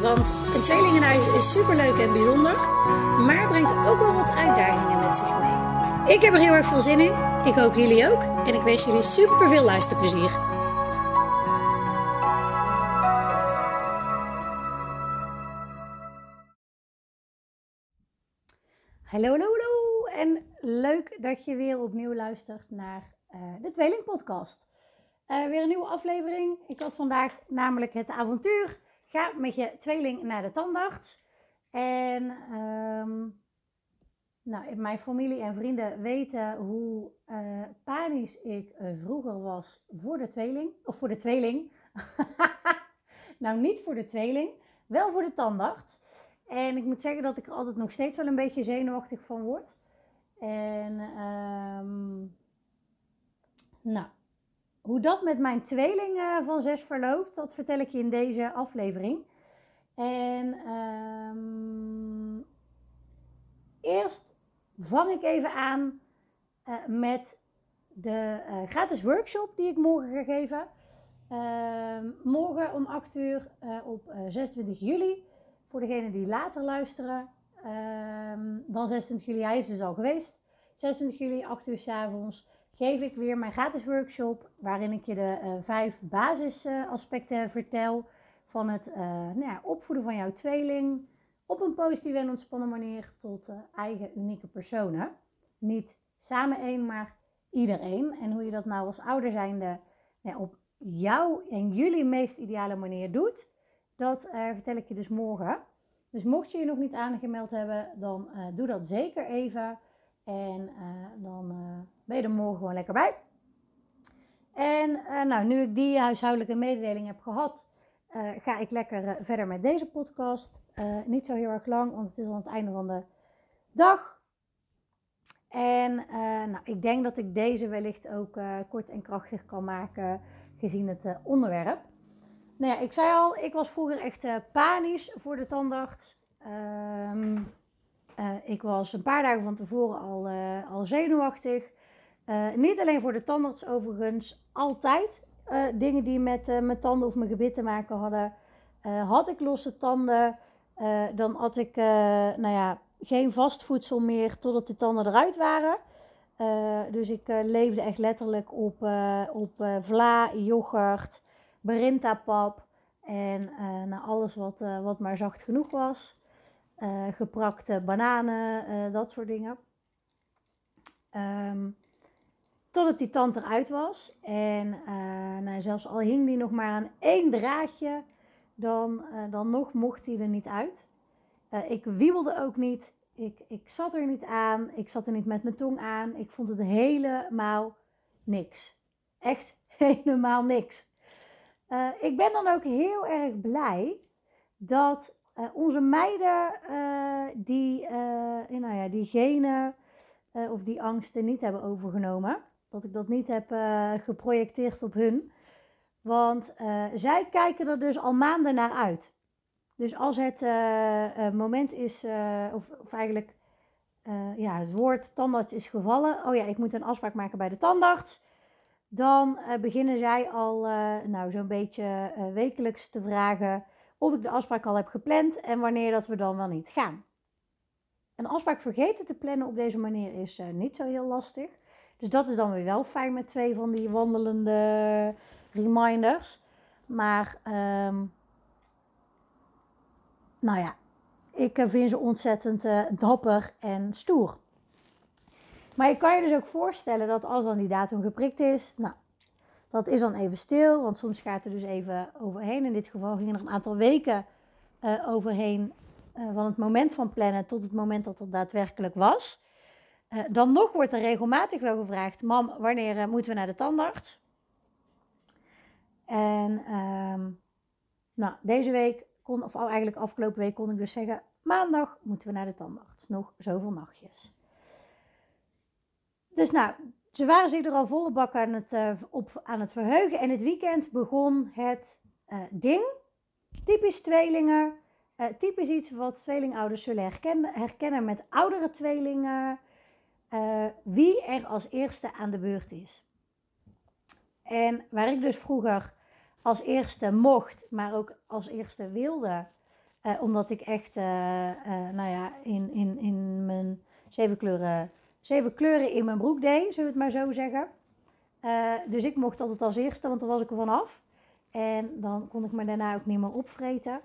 Want een tweelingenhuis is superleuk en bijzonder, maar brengt ook wel wat uitdagingen met zich mee. Ik heb er heel erg veel zin in. Ik hoop jullie ook. En ik wens jullie super veel luisterplezier. Hallo, hallo, hallo. En leuk dat je weer opnieuw luistert naar uh, de Tweeling Podcast. Uh, weer een nieuwe aflevering. Ik had vandaag namelijk het avontuur Ga met je tweeling naar de tandarts. En um, nou, mijn familie en vrienden weten hoe uh, panisch ik uh, vroeger was voor de tweeling. Of voor de tweeling. nou, niet voor de tweeling. Wel voor de tandarts. En ik moet zeggen dat ik er altijd nog steeds wel een beetje zenuwachtig van word. En um, nou, hoe dat met mijn tweeling van zes verloopt, dat vertel ik je in deze aflevering. En um, eerst vang ik even aan uh, met de uh, gratis workshop die ik morgen ga geven. Uh, morgen om 8 uur op 26 juli. Voor degenen die later luisteren, ehm, dan 26 juli, hij is dus al geweest. 26 juli, 8 uur s avonds geef ik weer mijn gratis workshop waarin ik je de uh, vijf basisaspecten vertel van het uh, nou ja, opvoeden van jouw tweeling op een positieve en ontspannen manier tot uh, eigen unieke personen. Niet samen één, maar iedereen. En hoe je dat nou als ouder zijnde nou, op jouw en jullie meest ideale manier doet, dat vertel ik je dus morgen. Dus mocht je je nog niet aangemeld hebben, dan doe dat zeker even. En dan ben je er morgen gewoon lekker bij. En uh, nou, nu ik die huishoudelijke mededeling heb gehad, ga ik lekker verder met deze podcast. niet zo heel erg lang, want het is al het einde van de dag. En nou, ik denk dat ik deze wellicht ook kort en krachtig kan maken, gezien het onderwerp. Nou ja, ik zei al, ik was vroeger echt panisch voor de tandarts. Ehm, ik was een paar dagen van tevoren al, al zenuwachtig. Uh, niet alleen voor de tandarts overigens, altijd. Dingen die met mijn tanden of mijn gebit te maken hadden. had ik losse tanden, dan had ik nou ja, geen vast voedsel meer totdat de tanden eruit waren. dus ik leefde echt letterlijk op, op vla, yoghurt, pap en nou, alles wat, wat maar zacht genoeg was. Geprakte bananen, dat soort dingen. Um, Totdat die tand eruit was. En uh, nou, zelfs al hing die nog maar aan één draadje, dan, dan nog mocht hij er niet uit. Ik wiebelde ook niet. Ik, ik zat er niet aan. Ik zat er niet met mijn tong aan. Ik vond het helemaal niks. Echt helemaal niks. ik ben dan ook heel erg blij dat onze meiden die, nou ja, die genen of die angsten niet hebben overgenomen dat ik dat niet heb geprojecteerd op hun. Want zij kijken er dus al maanden naar uit. Dus als het moment is, of, of, eigenlijk ja, het woord tandarts is gevallen. Oh ja, ik moet een afspraak maken bij de tandarts. Dan beginnen zij al nou, zo'n beetje wekelijks te vragen of ik de afspraak al heb gepland en wanneer dat we dan wel niet gaan. Een afspraak vergeten te plannen op deze manier is niet zo heel lastig. Dus dat is dan weer wel fijn met twee van die wandelende reminders. Maar, um, nou ja, ik eh, vind ze ontzettend uh, dapper en stoer. Maar je kan je dus ook voorstellen dat als dan die datum geprikt is, nou, dat is dan even stil, want soms gaat er dus even overheen. In dit geval gingen er een aantal weken uh, overheen uh, van het moment van plannen tot het moment dat het daadwerkelijk was. Uh, dan nog wordt er regelmatig wel gevraagd: Mam, wanneer moeten we naar de tandarts? En um, nou, deze week kon, of eigenlijk afgelopen week kon ik dus zeggen, maandag moeten we naar de tandarts. Nog zoveel nachtjes. Dus nou, ze waren zich er al volle bak aan het, uh, op, aan het verheugen. En het weekend begon het uh, ding. Typisch tweelingen. Uh, typisch iets wat tweelingouders zullen herkennen, herkennen met oudere tweelingen. wie er als eerste aan de beurt is. En waar ik dus vroeger als eerste mocht, maar ook als eerste wilde. omdat ik echt, nou ja, in, in, in mijn zeven kleuren zeven kleuren in mijn broek deed, zullen we het maar zo zeggen. Uh, dus ik mocht altijd als eerste, want dan was ik er vanaf. En dan kon ik me daarna ook niet meer opvreten.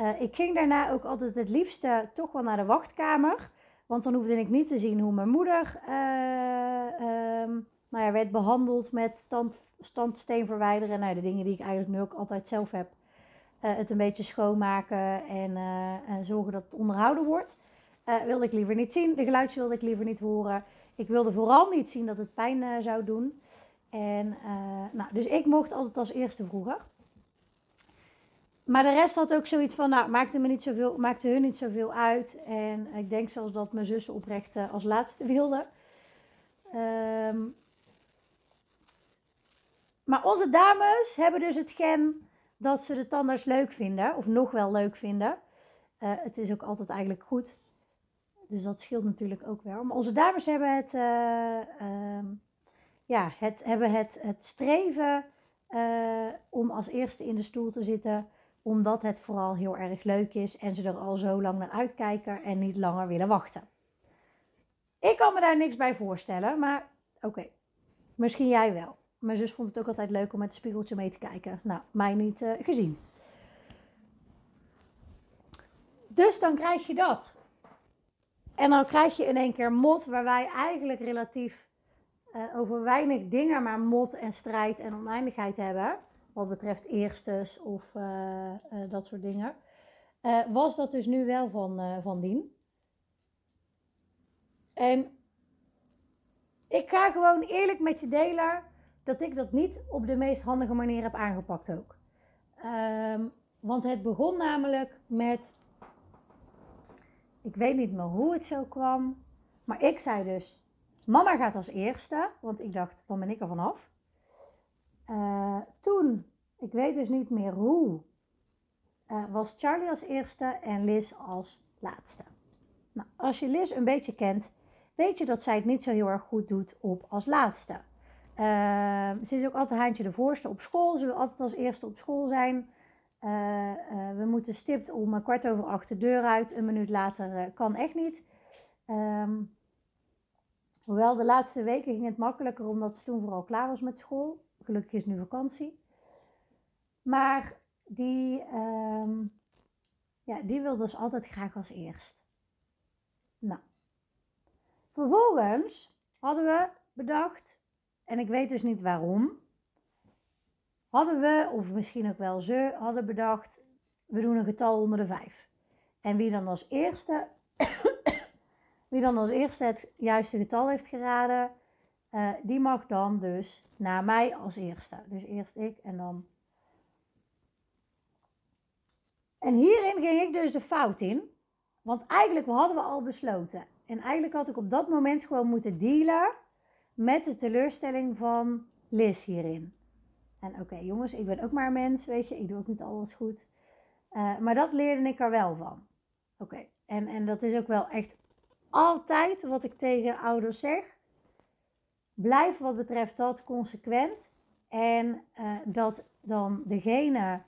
Uh, ik ging daarna ook altijd het liefste toch wel naar de wachtkamer. Want dan hoefde ik niet te zien hoe mijn moeder uh, nou ja, werd behandeld met tand, standsteen verwijderen. Nou, de dingen die ik eigenlijk nu ook altijd zelf heb. het een beetje schoonmaken en, en zorgen dat het onderhouden wordt. Uh, wilde ik liever niet zien. De geluidjes wilde ik liever niet horen. Ik wilde vooral niet zien dat het pijn uh, zou doen. En, uh, nou, dus ik mocht altijd als eerste vroeger. Maar de rest had ook zoiets van, nou, maakte, me niet zoveel, maakte hun niet zoveel uit. En ik denk zelfs dat mijn zussen oprecht als laatste wilden. Um, maar onze dames hebben dus het gen dat ze de tandarts leuk vinden, of nog wel leuk vinden. het is ook altijd eigenlijk goed. Dus dat scheelt natuurlijk ook wel. Maar onze dames hebben het, uh, uh, ja, het, hebben het, het streven uh, om als eerste in de stoel te zitten. Omdat het vooral heel erg leuk is en ze er al zo lang naar uitkijken en niet langer willen wachten. Ik kan me daar niks bij voorstellen, maar oké. Misschien jij wel. Mijn zus vond het ook altijd leuk om met het spiegeltje mee te kijken. Nou, mij niet uh, gezien. Dus dan krijg je dat. En dan krijg je in één keer mot, waar wij eigenlijk relatief uh, over weinig dingen, maar mot en strijd en oneindigheid hebben. Wat betreft eerstes of uh, uh, dat soort dingen. was dat dus nu wel van, van dien. En ik ga gewoon eerlijk met je delen dat ik dat niet op de meest handige manier heb aangepakt ook. Um, want het begon namelijk met ik weet niet meer hoe het zo kwam. Maar ik zei dus, mama gaat als eerste. Want ik dacht, dan ben ik er vanaf. Uh, toen, ik weet dus niet meer hoe, uh, was Charlie als eerste en Liz als laatste. Nou, als je Liz een beetje kent, weet je dat zij het niet zo heel erg goed doet op als laatste. Uh, ze is ook altijd haantje de voorste op school. Ze wil altijd als eerste op school zijn. Uh, uh, we moeten stipt om kwart over acht de deur uit. Een minuut later uh, kan echt niet. Um, hoewel de laatste weken ging het makkelijker omdat ze toen vooral klaar was met school. Gelukkig is nu vakantie. Maar die, um, ja, die wil dus altijd graag als eerst. Nou. Vervolgens hadden we bedacht, en ik weet dus niet waarom, hadden we, of misschien ook wel ze, hadden bedacht, we doen een getal onder de vijf. En wie dan als eerste, wie dan als eerste het juiste getal heeft geraden, uh, die mag dan dus na mij als eerste. Dus eerst ik en dan. En hierin ging ik dus de fout in. Want eigenlijk hadden we al besloten. En eigenlijk had ik op dat moment gewoon moeten dealen met de teleurstelling van Liz hierin. En oké, jongens, ik ben ook maar een mens, weet je, ik doe ook niet alles goed. Uh, maar dat leerde ik er wel van. Oké, en, en dat is ook wel echt altijd wat ik tegen ouders zeg. Blijf wat betreft dat consequent. En uh, dat dan degene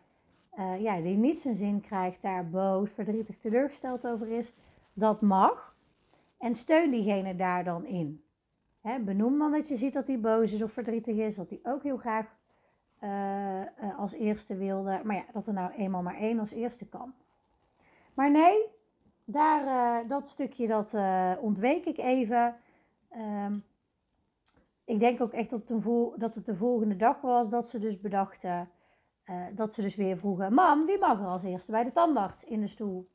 uh, ja, die niet zijn zin krijgt, daar boos, verdrietig, teleurgesteld over is, dat mag. En steun diegene daar dan in. Benoem dan dat je ziet dat hij boos is of verdrietig is, dat hij ook heel graag uh, uh, als eerste wilde. Maar ja, dat er nou eenmaal maar één als eerste kan. Maar nee, daar, uh, dat stukje dat ontweek ik even. Um, ik denk ook echt dat, dat het de volgende dag was dat ze dus bedachten. dat ze dus weer vroegen: Mam, wie mag er als eerste bij de tandarts in de stoel?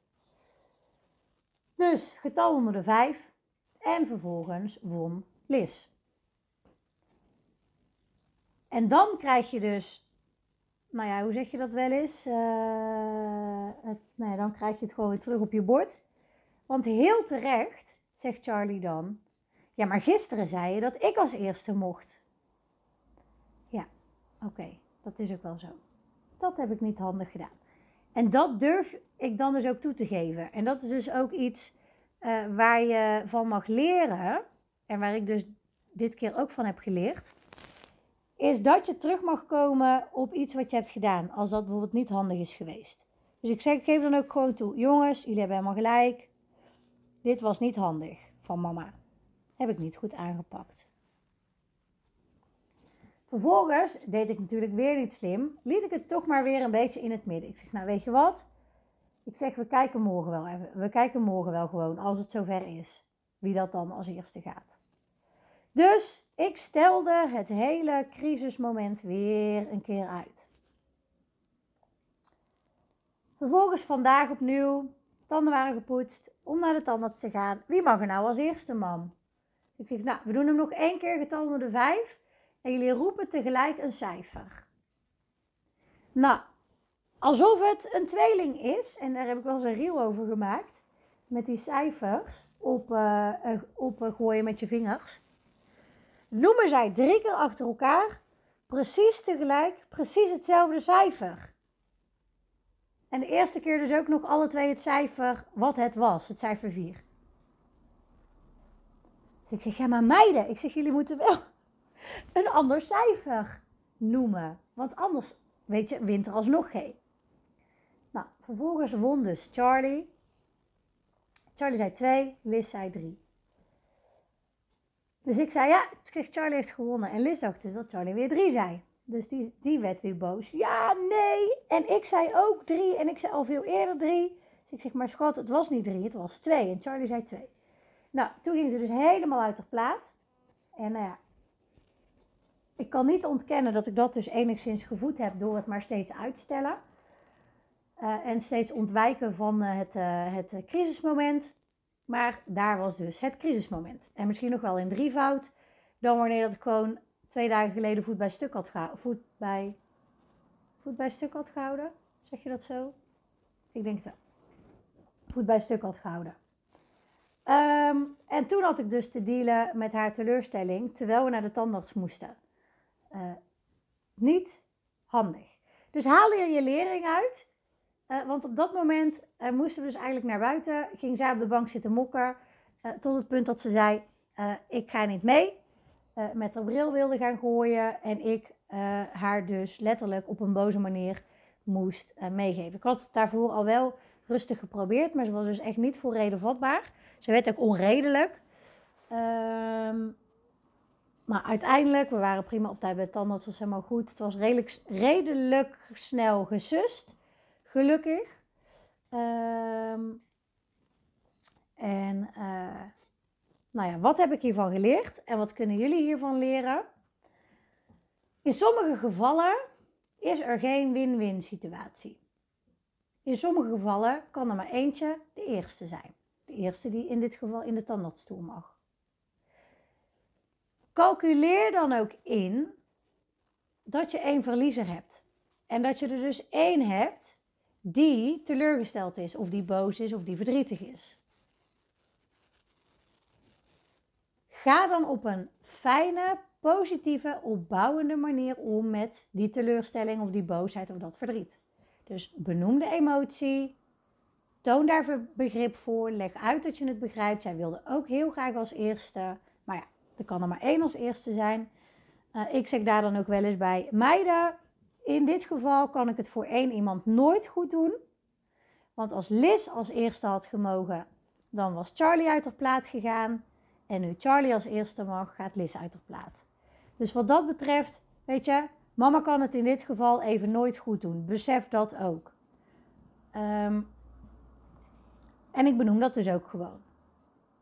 Dus getal onder de vijf. En vervolgens won Liz. En dan krijg je dus nou ja, hoe zeg je dat wel eens? Uh, het, nou ja, dan krijg je het gewoon weer terug op je bord. Want heel terecht, zegt Charlie dan. Ja, maar gisteren zei je dat ik als eerste mocht. Ja, oké, dat is ook wel zo. Dat heb ik niet handig gedaan. En dat durf ik dan dus ook toe te geven. En dat is dus ook iets uh, waar je van mag leren. En waar ik dus dit keer ook van heb geleerd is dat je terug mag komen op iets wat je hebt gedaan, als dat bijvoorbeeld niet handig is geweest. Dus ik zeg, geef dan ook gewoon toe, jongens, jullie hebben helemaal gelijk. Dit was niet handig van mama. Heb ik niet goed aangepakt. Vervolgens deed ik natuurlijk weer niet slim. Liet ik het toch maar weer een beetje in het midden. Ik zeg, nou weet je wat? Ik zeg, we kijken morgen wel even. We kijken morgen wel gewoon, als het zover is. Wie dat dan als eerste gaat. Dus ik stelde het hele crisismoment weer een keer uit. Vervolgens vandaag opnieuw, tanden waren gepoetst, om naar de tandarts te gaan. Wie mag er nou als eerste, mam? Ik zeg, nou, we doen hem nog één keer getal de vijf en jullie roepen tegelijk een cijfer. Nou, alsof het een tweeling is, en daar heb ik wel eens een reel over gemaakt, met die cijfers op, uh, op uh, gooien met je vingers noemen zij drie keer achter elkaar precies tegelijk, precies hetzelfde cijfer. En de eerste keer dus ook nog alle twee het cijfer wat het was, het cijfer 4. Dus ik zeg, ja maar meiden, ik zeg jullie moeten wel een ander cijfer noemen. Want anders, weet je, wint er alsnog geen. Nou, vervolgens won dus Charlie. Charlie zei 2, Liz zei 3. Dus ik zei, ja, Charlie heeft gewonnen. En Liz dacht dus dat Charlie weer drie zei. Dus die, die werd weer boos. Ja, nee. En ik zei ook drie. En ik zei al veel eerder drie. Dus ik zeg, maar schat, het was niet drie, het was twee. En Charlie zei twee. Nou, toen ging ze dus helemaal uit de plaat. En nou ja, ik kan niet ontkennen dat ik dat dus enigszins gevoed heb door het maar steeds uitstellen. Uh, en steeds ontwijken van uh, het, uh, het crisismoment. Maar daar was dus het crisismoment. En misschien nog wel in drievoud dan wanneer dat ik gewoon twee dagen geleden voet bij stuk had gehouden. Voet bij, voet bij stuk? Zeg je dat zo? Ik denk zo. Voet bij stuk had gehouden. Ehm, en toen had ik dus te dealen met haar teleurstelling terwijl we naar de tandarts moesten. Uh, niet handig. Dus haal er je lering uit uh, want op dat moment uh, moesten we dus eigenlijk naar buiten. Ging zij op de bank zitten mokken. Uh, tot het punt dat ze zei: Ik ga niet mee. met de bril wilde gaan gooien. En ik haar dus letterlijk op een boze manier moest meegeven. Ik had het daarvoor al wel rustig geprobeerd. Maar ze was dus echt niet voor reden vatbaar. Ze werd ook onredelijk. Ehm, maar uiteindelijk, we waren prima op tijd bij het tandarts. was helemaal goed. Het was redelijk, redelijk snel gesust. Gelukkig. Um, en uh, nou ja, wat heb ik hiervan geleerd en wat kunnen jullie hiervan leren? In sommige gevallen is er geen win-win situatie. In sommige gevallen kan er maar eentje de eerste zijn. De eerste die in dit geval in de tandartsstoel mag. Calculeer dan ook in dat je één verliezer hebt. En dat je er dus één hebt die teleurgesteld is, of die boos is, of die verdrietig is. Ga dan op een fijne, positieve, opbouwende manier om met die teleurstelling of die boosheid of dat verdriet. Dus benoem de emotie, toon daar begrip voor, leg uit dat je het begrijpt. Jij wilde ook heel graag als eerste, maar ja, er kan er maar één als eerste zijn. Uh, ik zeg daar dan ook wel eens bij, meiden, in dit geval kan ik het voor één iemand nooit goed doen. Want als Liz als eerste had gemogen, dan was Charlie uit de plaat gegaan. En nu Charlie als eerste mag, gaat Liz uit de plaat. Dus wat dat betreft, weet je, mama kan het in dit geval even nooit goed doen. Besef dat ook. Um, en ik benoem dat dus ook gewoon.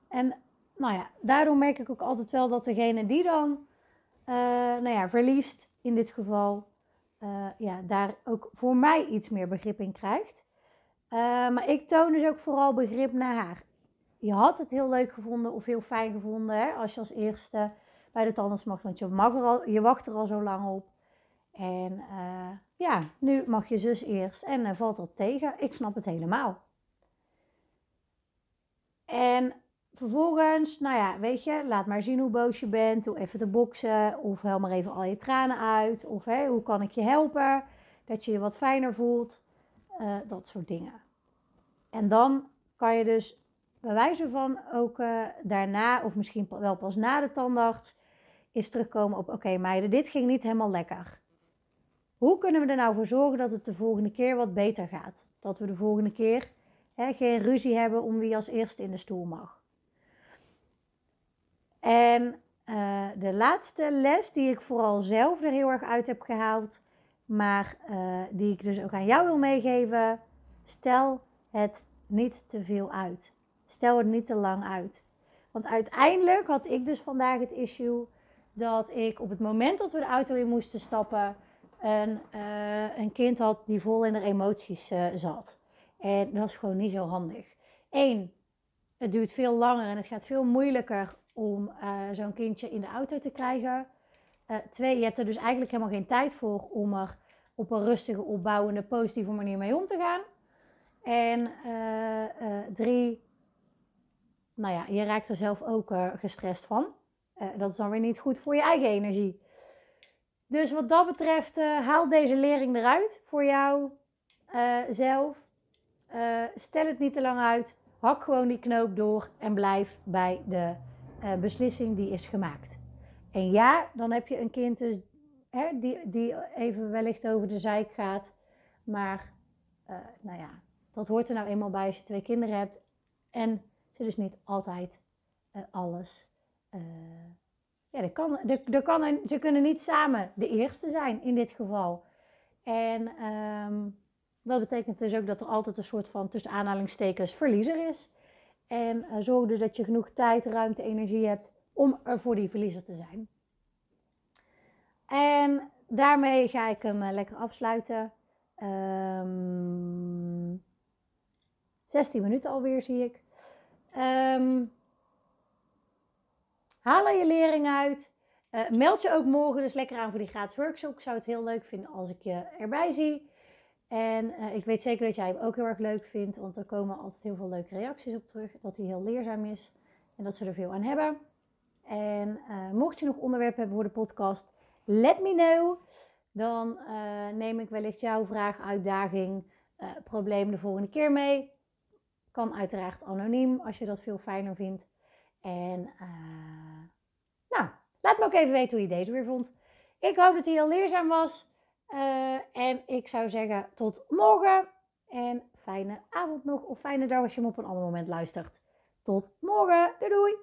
En nou ja, daardoor merk ik ook altijd wel dat degene die dan, uh, nou ja, verliest in dit geval, uh, ja, daar ook voor mij iets meer begrip in krijgt. Uh, maar ik toon dus ook vooral begrip naar haar. Je had het heel leuk gevonden of heel fijn gevonden hè, als je als eerste bij de tandarts mag, want je, mag er al, je wacht er al zo lang op. En uh, ja, nu mag je zus eerst en valt dat tegen. Ik snap het helemaal. En vervolgens, nou ja, weet je, laat maar zien hoe boos je bent. Doe even de boksen of hel maar even al je tranen uit. Of hè, hoe kan ik je helpen? Dat je je wat fijner voelt. Uh, dat soort dingen. En dan kan je dus bij wijze van ook uh, daarna, of misschien wel pas na de tandarts, is terugkomen op: oké, meiden, dit ging niet helemaal lekker. Hoe kunnen we er nou voor zorgen dat het de volgende keer wat beter gaat? Dat we de volgende keer hè, geen ruzie hebben om wie als eerste in de stoel mag. En uh, de laatste les die ik vooral zelf er heel erg uit heb gehaald, maar uh, die ik dus ook aan jou wil meegeven, stel het niet te veel uit. Stel het niet te lang uit. Want uiteindelijk had ik dus vandaag het issue dat ik op het moment dat we de auto in moesten stappen, een, uh, een kind had die vol in de emoties zat. En dat is gewoon niet zo handig. Eén, het duurt veel langer en het gaat veel moeilijker om uh, zo'n kindje in de auto te krijgen. twee, je hebt er dus eigenlijk helemaal geen tijd voor om er op een rustige, opbouwende, positieve manier mee om te gaan. En drie, nou ja, je raakt er zelf ook gestrest van. dat is dan weer niet goed voor je eigen energie. Dus wat dat betreft, haal deze lering eruit voor jou zelf. Stel het niet te lang uit. Hak gewoon die knoop door en blijf bij de beslissing die is gemaakt. En ja, dan heb je een kind dus, hè, die, die even wellicht over de zijk gaat. Maar nou ja, dat hoort er nou eenmaal bij als je twee kinderen hebt. En ze dus niet altijd alles ja, dat kan, dat, kan, ze kunnen niet samen de eerste zijn in dit geval. En um, dat betekent dus ook dat er altijd een soort van tussen aanhalingstekens verliezer is. En uh, zorg dus dat je genoeg tijd, ruimte, energie hebt om er voor die verliezer te zijn. En daarmee ga ik hem uh, lekker afsluiten. Um, ehm, 16 minuten alweer zie ik. Um, Haal er je lering uit. Uh, meld je ook morgen dus lekker aan voor die gratis workshop. Ik zou het heel leuk vinden als ik je erbij zie. En uh, ik weet zeker dat jij hem ook heel erg leuk vindt, want er komen altijd heel veel leuke reacties op terug. Dat hij heel leerzaam is en dat ze er veel aan hebben. En uh, mocht je nog onderwerpen hebben voor de podcast, let me know. Dan neem ik wellicht jouw vraag, uitdaging, probleem de volgende keer mee. Kan uiteraard anoniem als je dat veel fijner vindt. En nou, laat me ook even weten hoe je deze weer vond. Ik hoop dat hij heel leerzaam was. Uh, en ik zou zeggen tot morgen. En fijne avond nog of fijne dag als je hem op een ander moment luistert. Tot morgen. Doei doei.